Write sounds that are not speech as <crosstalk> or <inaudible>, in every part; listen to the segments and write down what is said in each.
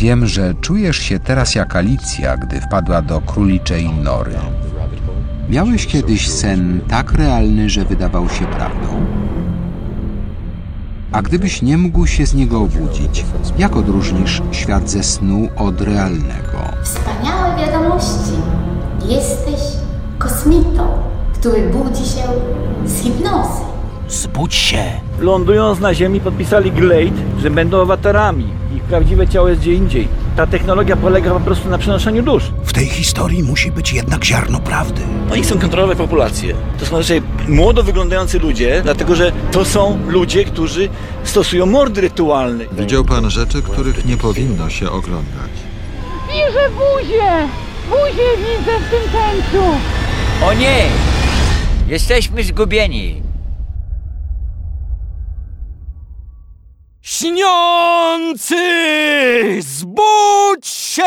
Wiem, że czujesz się teraz jak Alicja, gdy wpadła do króliczej nory. Miałeś kiedyś sen tak realny, że wydawał się prawdą? A gdybyś nie mógł się z niego obudzić, jak odróżnisz świat ze snu od realnego? Wspaniałe wiadomości. Jesteś kosmitą, który budzi się z hipnozy. Zbudź się! Lądując na Ziemi podpisali Glade, że będą awatarami. Ich prawdziwe ciało jest gdzie indziej. Ta technologia polega po prostu na przenoszeniu dusz. W tej historii musi być jednak ziarno prawdy. Oni chcą kontrolować populację. To są raczej młodo wyglądający ludzie, dlatego że to są ludzie, którzy stosują mordy rytualne. Widział pan rzeczy, których nie powinno się oglądać. Widzę buzię! Buzię widzę w tym tańcu! O nie! Jesteśmy zgubieni. Śniący! Zbudź się!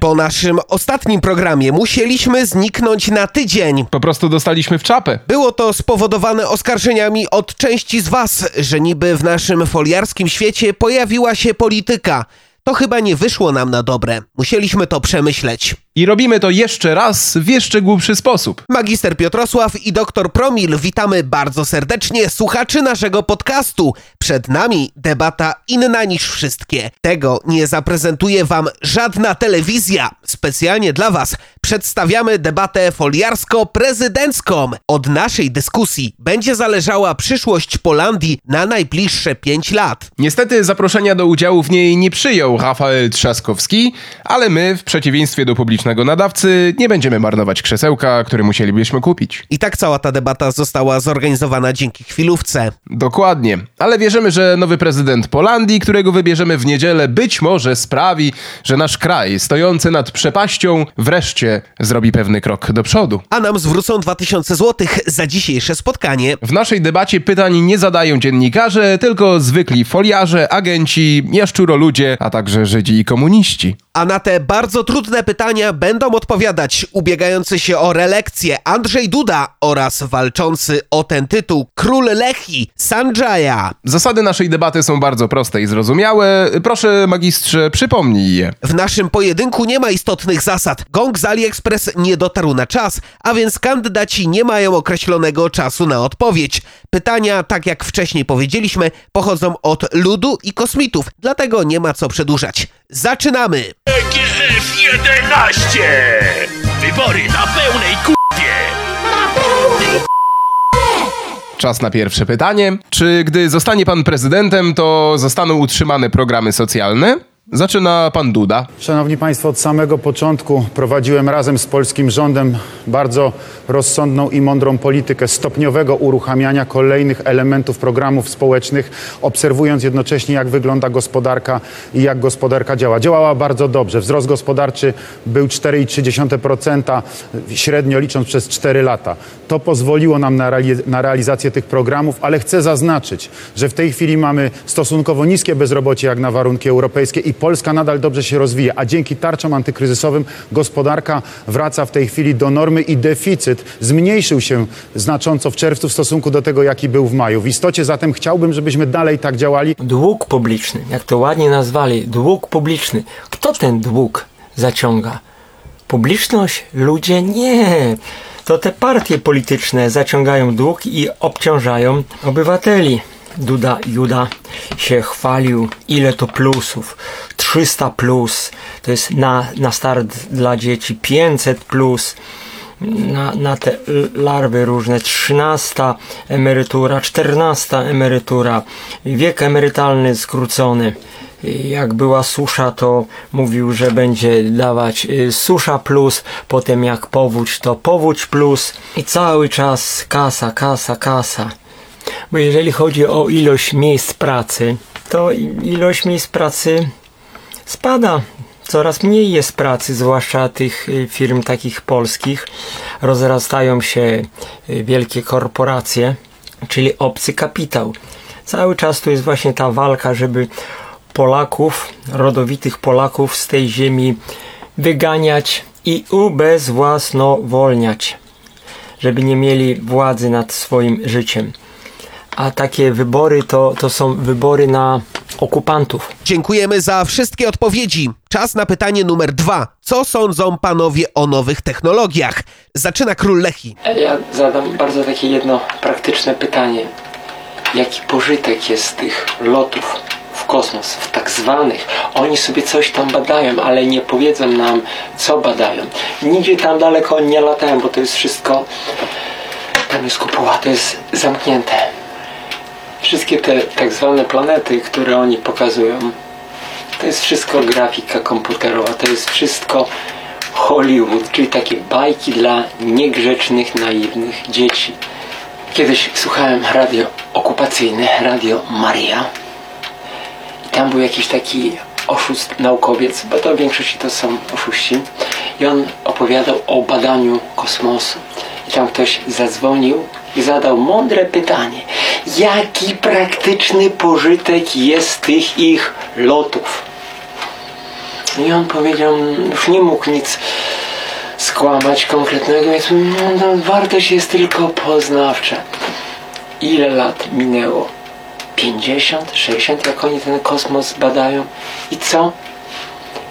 Po naszym ostatnim programie musieliśmy zniknąć na tydzień. Po prostu dostaliśmy w czapę. Było to spowodowane oskarżeniami od części z Was, że niby w naszym foliarskim świecie pojawiła się polityka. To chyba nie wyszło nam na dobre. Musieliśmy to przemyśleć. I robimy to jeszcze raz w jeszcze głupszy sposób. Magister Piotrosław i doktor Promil witamy bardzo serdecznie słuchaczy naszego podcastu. Przed nami debata inna niż wszystkie. Tego nie zaprezentuje wam żadna telewizja. Specjalnie dla was przedstawiamy debatę foliarsko-prezydencką. Od naszej dyskusji będzie zależała przyszłość Polandii na najbliższe 5 lat. Niestety zaproszenia do udziału w niej nie przyjął Rafael Trzaskowski, ale my, w przeciwieństwie do publicznego nadawcy, nie będziemy marnować krzesełka, które musielibyśmy kupić. I tak cała ta debata została zorganizowana dzięki chwilówce. Dokładnie, ale wierzymy, że nowy prezydent Polandii, którego wybierzemy w niedzielę, być może sprawi, że nasz kraj, stojący nad przepaścią, wreszcie zrobi pewny krok do przodu. A nam zwrócą 2000 zł za dzisiejsze spotkanie. W naszej debacie pytań nie zadają dziennikarze, tylko zwykli foliarze, agenci, jaszczuroludzie, a także Żydzi i komuniści. A na te bardzo trudne pytania będą odpowiadać ubiegający się o relekcję Andrzej Duda oraz walczący o ten tytuł król Lechi Sanjaya. Zasady naszej debaty są bardzo proste i zrozumiałe. Proszę, magistrze, przypomnij je. W naszym pojedynku nie ma istotnych zasad. Gong z AliExpress nie dotarł na czas, a więc kandydaci nie mają określonego czasu na odpowiedź. Pytania, tak jak wcześniej powiedzieliśmy, pochodzą od ludu i kosmitów, dlatego nie ma co przedłużać. Zaczynamy! EGF 11! Wybory na pełnej kupie! Czas na pierwsze pytanie. Czy gdy zostanie pan prezydentem, to zostaną utrzymane programy socjalne? Zaczyna pan Duda. Szanowni Państwo, od samego początku prowadziłem razem z polskim rządem bardzo rozsądną i mądrą politykę stopniowego uruchamiania kolejnych elementów programów społecznych, obserwując jednocześnie, jak wygląda gospodarka i jak gospodarka działa. Działała bardzo dobrze. Wzrost gospodarczy był 4,3% średnio licząc przez 4 lata. To pozwoliło nam na, na realizację tych programów, ale chcę zaznaczyć, że w tej chwili mamy stosunkowo niskie bezrobocie jak na warunki europejskie i Polska nadal dobrze się rozwija, a dzięki tarczom antykryzysowym gospodarka wraca w tej chwili do normy i deficyt zmniejszył się znacząco w czerwcu w stosunku do tego, jaki był w maju. W istocie zatem chciałbym, żebyśmy dalej tak działali. Dług publiczny, jak to ładnie nazwali, dług publiczny. Kto ten dług zaciąga? Publiczność? Ludzie? Nie. To te partie polityczne zaciągają dług i obciążają obywateli. Duda Juda się chwalił, ile to plusów. 300 plus, to jest na, na start dla dzieci, 500 plus na, na te larwy różne, 13 emerytura, 14 emerytura, wiek emerytalny skrócony. Jak była susza, to mówił, że będzie dawać y, susza plus, potem jak powódź, to powódź plus i cały czas kasa, kasa, kasa. Bo jeżeli chodzi o ilość miejsc pracy, to ilość miejsc pracy spada. Coraz mniej jest pracy, zwłaszcza tych y, firm takich polskich. Rozrastają się y, wielkie korporacje, czyli obcy kapitał. Cały czas tu jest właśnie ta walka, żeby Polaków, rodowitych Polaków z tej ziemi wyganiać i ubezwłasnowolniać, żeby nie mieli władzy nad swoim życiem. A takie wybory to, to są wybory na okupantów. Dziękujemy za wszystkie odpowiedzi. Czas na pytanie numer dwa. Co sądzą panowie o nowych technologiach? Zaczyna król Lechi. Ja zadam bardzo takie jedno praktyczne pytanie. Jaki pożytek jest z tych lotów w kosmos, w tak zwanych? Oni sobie coś tam badają, ale nie powiedzą nam, co badają. Nigdzie tam daleko nie latają, bo to jest wszystko, tam jest kopuła, to jest zamknięte. Wszystkie te tak zwane planety, które oni pokazują, to jest wszystko grafika komputerowa, to jest wszystko Hollywood, czyli takie bajki dla niegrzecznych, naiwnych dzieci. Kiedyś słuchałem radio okupacyjne, radio Maria. I tam był jakiś taki oszust naukowiec, bo to w większości to są oszuści. I on opowiadał o badaniu kosmosu. I tam ktoś zadzwonił i zadał mądre pytanie. Jaki praktyczny pożytek jest tych ich lotów? I on powiedział, już nie mógł nic skłamać konkretnego, więc no, no, wartość jest tylko poznawcza. Ile lat minęło? 50, 60, jak oni ten kosmos badają? I co?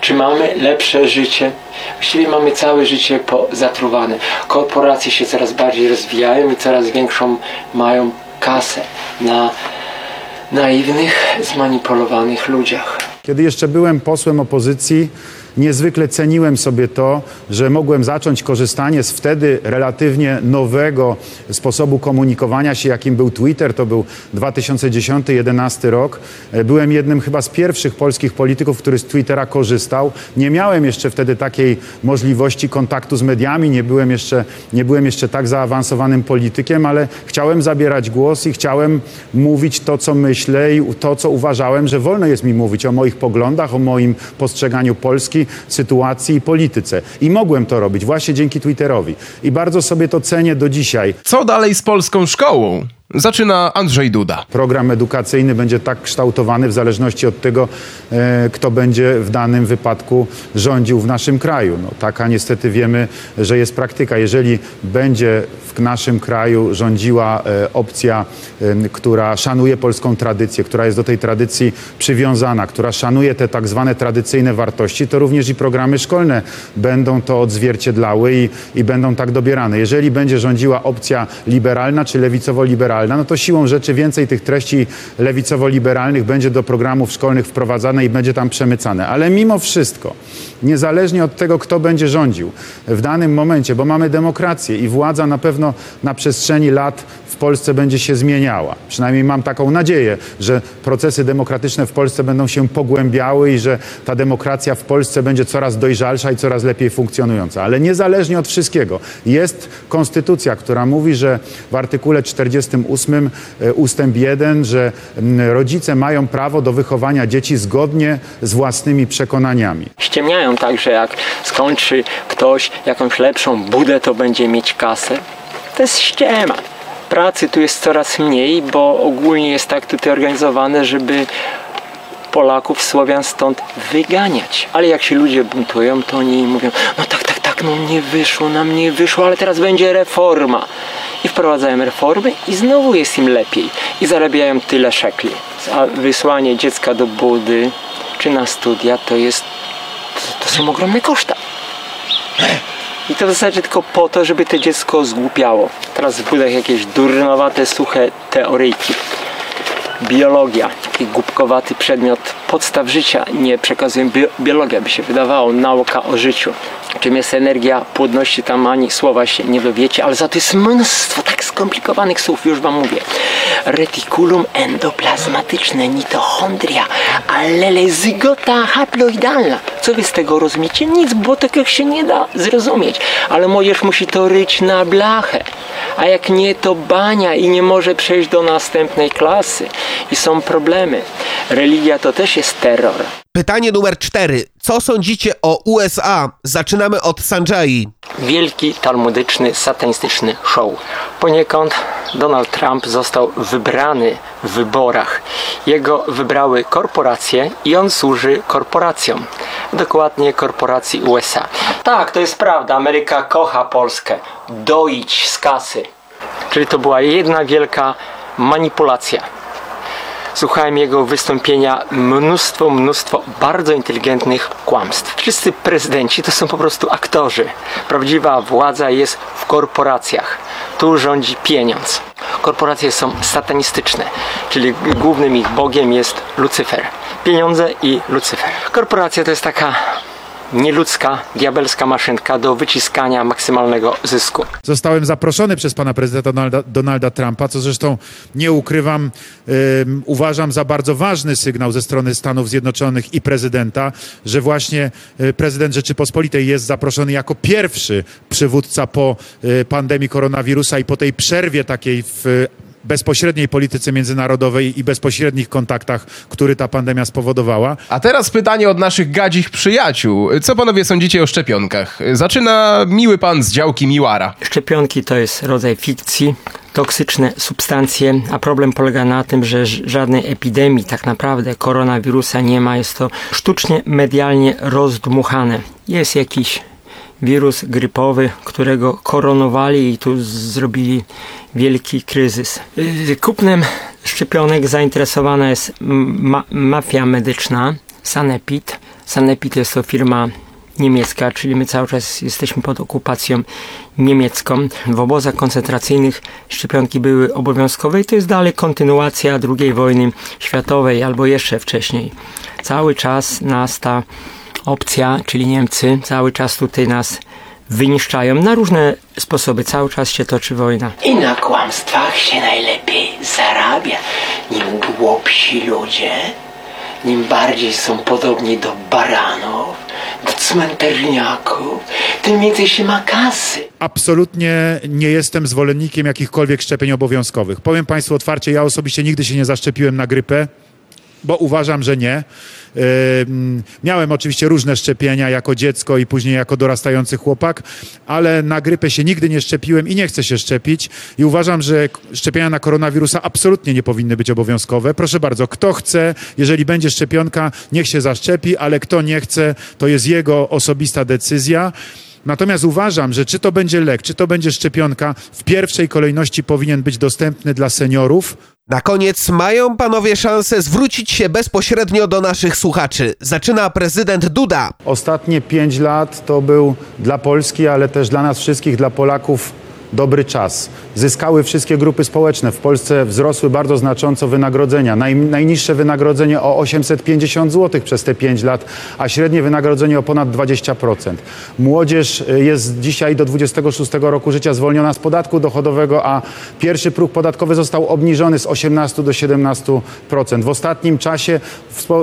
Czy mamy lepsze życie? Właściwie mamy całe życie zatruwane. Korporacje się coraz bardziej rozwijają i coraz większą mają kasę na naiwnych, zmanipulowanych ludziach. Kiedy jeszcze byłem posłem opozycji, niezwykle ceniłem sobie to, że mogłem zacząć korzystanie z wtedy relatywnie nowego sposobu komunikowania się, jakim był Twitter. To był 2010-2011 rok. Byłem jednym chyba z pierwszych polskich polityków, który z Twittera korzystał. Nie miałem jeszcze wtedy takiej możliwości kontaktu z mediami, nie byłem jeszcze, nie byłem jeszcze tak zaawansowanym politykiem, ale chciałem zabierać głos i chciałem mówić to, co myślę i to, co uważałem, że wolno jest mi mówić o moich poglądach, o moim postrzeganiu Polski, sytuacji i polityce. I mogłem to robić właśnie dzięki Twitterowi. I bardzo sobie to cenię do dzisiaj. Co dalej z polską szkołą? Zaczyna Andrzej Duda. Program edukacyjny będzie tak kształtowany w zależności od tego, e, kto będzie w danym wypadku rządził w naszym kraju. No, taka niestety wiemy, że jest praktyka. Jeżeli będzie w naszym kraju rządziła e, opcja, która szanuje polską tradycję, która jest do tej tradycji przywiązana, która szanuje te tak zwane tradycyjne wartości, to również i programy szkolne będą to odzwierciedlały i, i będą tak dobierane. Jeżeli będzie rządziła opcja liberalna czy lewicowo-liberalna, no to siłą rzeczy więcej tych treści lewicowo-liberalnych będzie do programów szkolnych wprowadzane i będzie tam przemycane. Ale mimo wszystko, niezależnie od tego, kto będzie rządził w danym momencie, bo mamy demokrację i władza na pewno na przestrzeni lat w Polsce będzie się zmieniała. Przynajmniej mam taką nadzieję, że procesy demokratyczne w Polsce będą się pogłębiały i że ta demokracja w Polsce będzie coraz dojrzalsza i coraz lepiej funkcjonująca. Ale niezależnie od wszystkiego jest konstytucja, która mówi, że w artykule 48 e, ustęp 1, że rodzice mają prawo do wychowania dzieci zgodnie z własnymi przekonaniami. Ściemniają tak, że jak skończy ktoś jakąś lepszą budę, to będzie mieć kasę. To jest ściema pracy tu jest coraz mniej, bo ogólnie jest tak tutaj organizowane, żeby Polaków, Słowian stąd wyganiać. Ale jak się ludzie buntują, to oni mówią, no tak, tak, tak, no nie wyszło, nam nie wyszło, ale teraz będzie reforma. I wprowadzają reformy i znowu jest im lepiej. I zarabiają tyle szekli. A wysłanie dziecka do budy czy na studia to jest, to, są ogromne koszta. <laughs> I to w zasadzie tylko po to, żeby to dziecko zgłupiało. Teraz w budach jakieś durnowate, suche teoryjki. Biologia, taki głupkowaty przedmiot podstaw życia nie przekazuje bi biologia, by się wydawało, nauka o życiu. Czym jest energia płodności, tam ani słowa się nie dowiecie, ale za to jest mnóstwo tak skomplikowanych słów, już wam mówię. Reticulum endoplazmatyczne, mitochondria, allele zygota haploidalna. Co wy z tego rozumiecie? Nic, bo tak się nie da zrozumieć. Ale młodzież musi to ryć na blachę. A jak nie, to bania i nie może przejść do następnej klasy. I są problemy. Religia to też jest terror. Pytanie numer cztery. Co sądzicie o USA? Zaczynamy od Sanjai. Wielki, talmudyczny, satanistyczny show. Poniekąd Donald Trump został wybrany w wyborach. Jego wybrały korporacje i on służy korporacjom. Dokładnie korporacji USA. Tak, to jest prawda. Ameryka kocha Polskę. Doić z kasy. Czyli to była jedna wielka manipulacja. słuchałem jego wystąpienia mnóstwo, mnóstwo bardzo inteligentnych kłamstw. Wszyscy prezydenci to są po prostu aktorzy. Prawdziwa władza jest w korporacjach. Tu rządzi pieniądz. Korporacje są satanistyczne, czyli głównym ich bogiem jest Lucyfer. Pieniądze i Lucyfer. Korporacja to jest taka nieludzka, diabelska maszynka do wyciskania maksymalnego zysku. Zostałem zaproszony przez pana prezydenta Donalda, Donalda Trumpa, co zresztą nie ukrywam, ym, uważam za bardzo ważny sygnał ze strony Stanów Zjednoczonych i prezydenta, że właśnie y, prezydent Rzeczypospolitej jest zaproszony jako pierwszy przywódca po y, pandemii koronawirusa i po tej przerwie takiej w bezpośredniej polityce międzynarodowej i bezpośrednich kontaktach, który ta pandemia spowodowała. A teraz pytanie od naszych gadzich przyjaciół. Co panowie sądzicie o szczepionkach? Zaczyna miły pan z działki Miłara. Szczepionki to jest rodzaj fikcji, toksyczne substancje, a problem polega na tym, że żadnej epidemii tak naprawdę koronawirusa nie ma. Jest to sztucznie, medialnie rozdmuchane. Jest jakiś wirus grypowy, którego koronowali i tu zrobili wielki kryzys. Yy, Kupnem szczepionek zainteresowana jest ma- mafia medyczna Sanepid. Sanepid jest to firma niemiecka, czyli my cały czas jesteśmy pod okupacją niemiecką. W obozach koncentracyjnych szczepionki były obowiązkowe i to jest dalej kontynuacja II wojny światowej albo jeszcze wcześniej. Cały czas nas ta opcja, czyli Niemcy, cały czas tutaj nas wyniszczają na różne sposoby. Cały czas się toczy wojna. I na kłamstwach się najlepiej zarabia. Nim głupsi ludzie, nim bardziej są podobni do baranów, do cmentarniaków, tym więcej się ma kasy. Absolutnie nie jestem zwolennikiem jakichkolwiek szczepień obowiązkowych. Powiem Państwu otwarcie, ja osobiście nigdy się nie zaszczepiłem na grypę, bo uważam, że nie. Ym, Miałem oczywiście różne szczepienia jako dziecko i później jako dorastający chłopak, ale na grypę się nigdy nie szczepiłem i nie chcę się szczepić. I uważam, że szczepienia na koronawirusa absolutnie nie powinny być obowiązkowe. Proszę bardzo, kto chce, jeżeli będzie szczepionka, niech się zaszczepi, ale kto nie chce, to jest jego osobista decyzja. Natomiast uważam, że czy to będzie lek, czy to będzie szczepionka, w pierwszej kolejności powinien być dostępny dla seniorów. Na koniec mają panowie szansę zwrócić się bezpośrednio do naszych słuchaczy. Zaczyna prezydent Duda. Ostatnie pięć lat to był dla Polski, ale też dla nas wszystkich, dla Polaków dobry czas. Zyskały wszystkie grupy społeczne. W Polsce wzrosły bardzo znacząco wynagrodzenia. Naj, najniższe wynagrodzenie o 850 zł przez te 5 lat, a średnie wynagrodzenie o ponad 20%. Młodzież y, jest dzisiaj do 26 roku życia zwolniona z podatku dochodowego, a pierwszy próg podatkowy został obniżony z 18 do 17%. W ostatnim czasie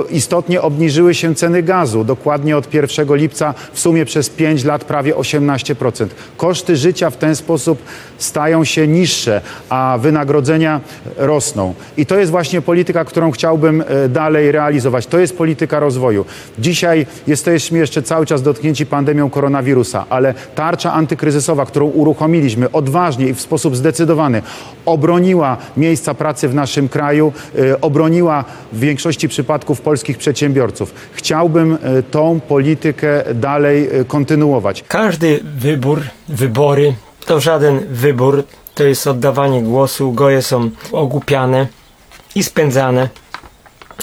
istotnie obniżyły się ceny gazu. Dokładnie od 1 lipca w sumie przez 5 lat prawie 18%. Koszty życia w ten sposób stają się niższe, a wynagrodzenia rosną. I to jest właśnie polityka, którą chciałbym e, dalej realizować. To jest polityka rozwoju. Dzisiaj jesteśmy jeszcze cały czas dotknięci pandemią koronawirusa, ale tarcza antykryzysowa, którą uruchomiliśmy odważnie i w sposób zdecydowany, obroniła miejsca pracy w naszym kraju, e, obroniła w większości przypadków polskich przedsiębiorców. Chciałbym e, tą politykę dalej kontynuować. Każdy wybór, wybory to żaden wybór, to jest oddawanie głosu. Goje są ogłupiane i spędzane,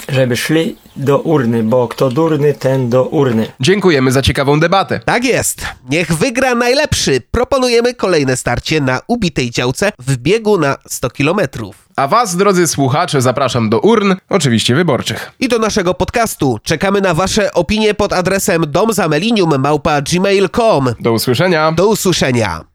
żeby szli do urny, bo kto durny, ten do urny. Dziękujemy za ciekawą debatę. Tak jest. Niech wygra najlepszy. Proponujemy kolejne starcie na ubitej działce w biegu na 100 kilometrów. A was, drodzy słuchacze, zapraszam do urn, oczywiście wyborczych. I do naszego podcastu. Czekamy na wasze opinie pod adresem domzamelinium małpa gmail.com. Do usłyszenia. Do usłyszenia.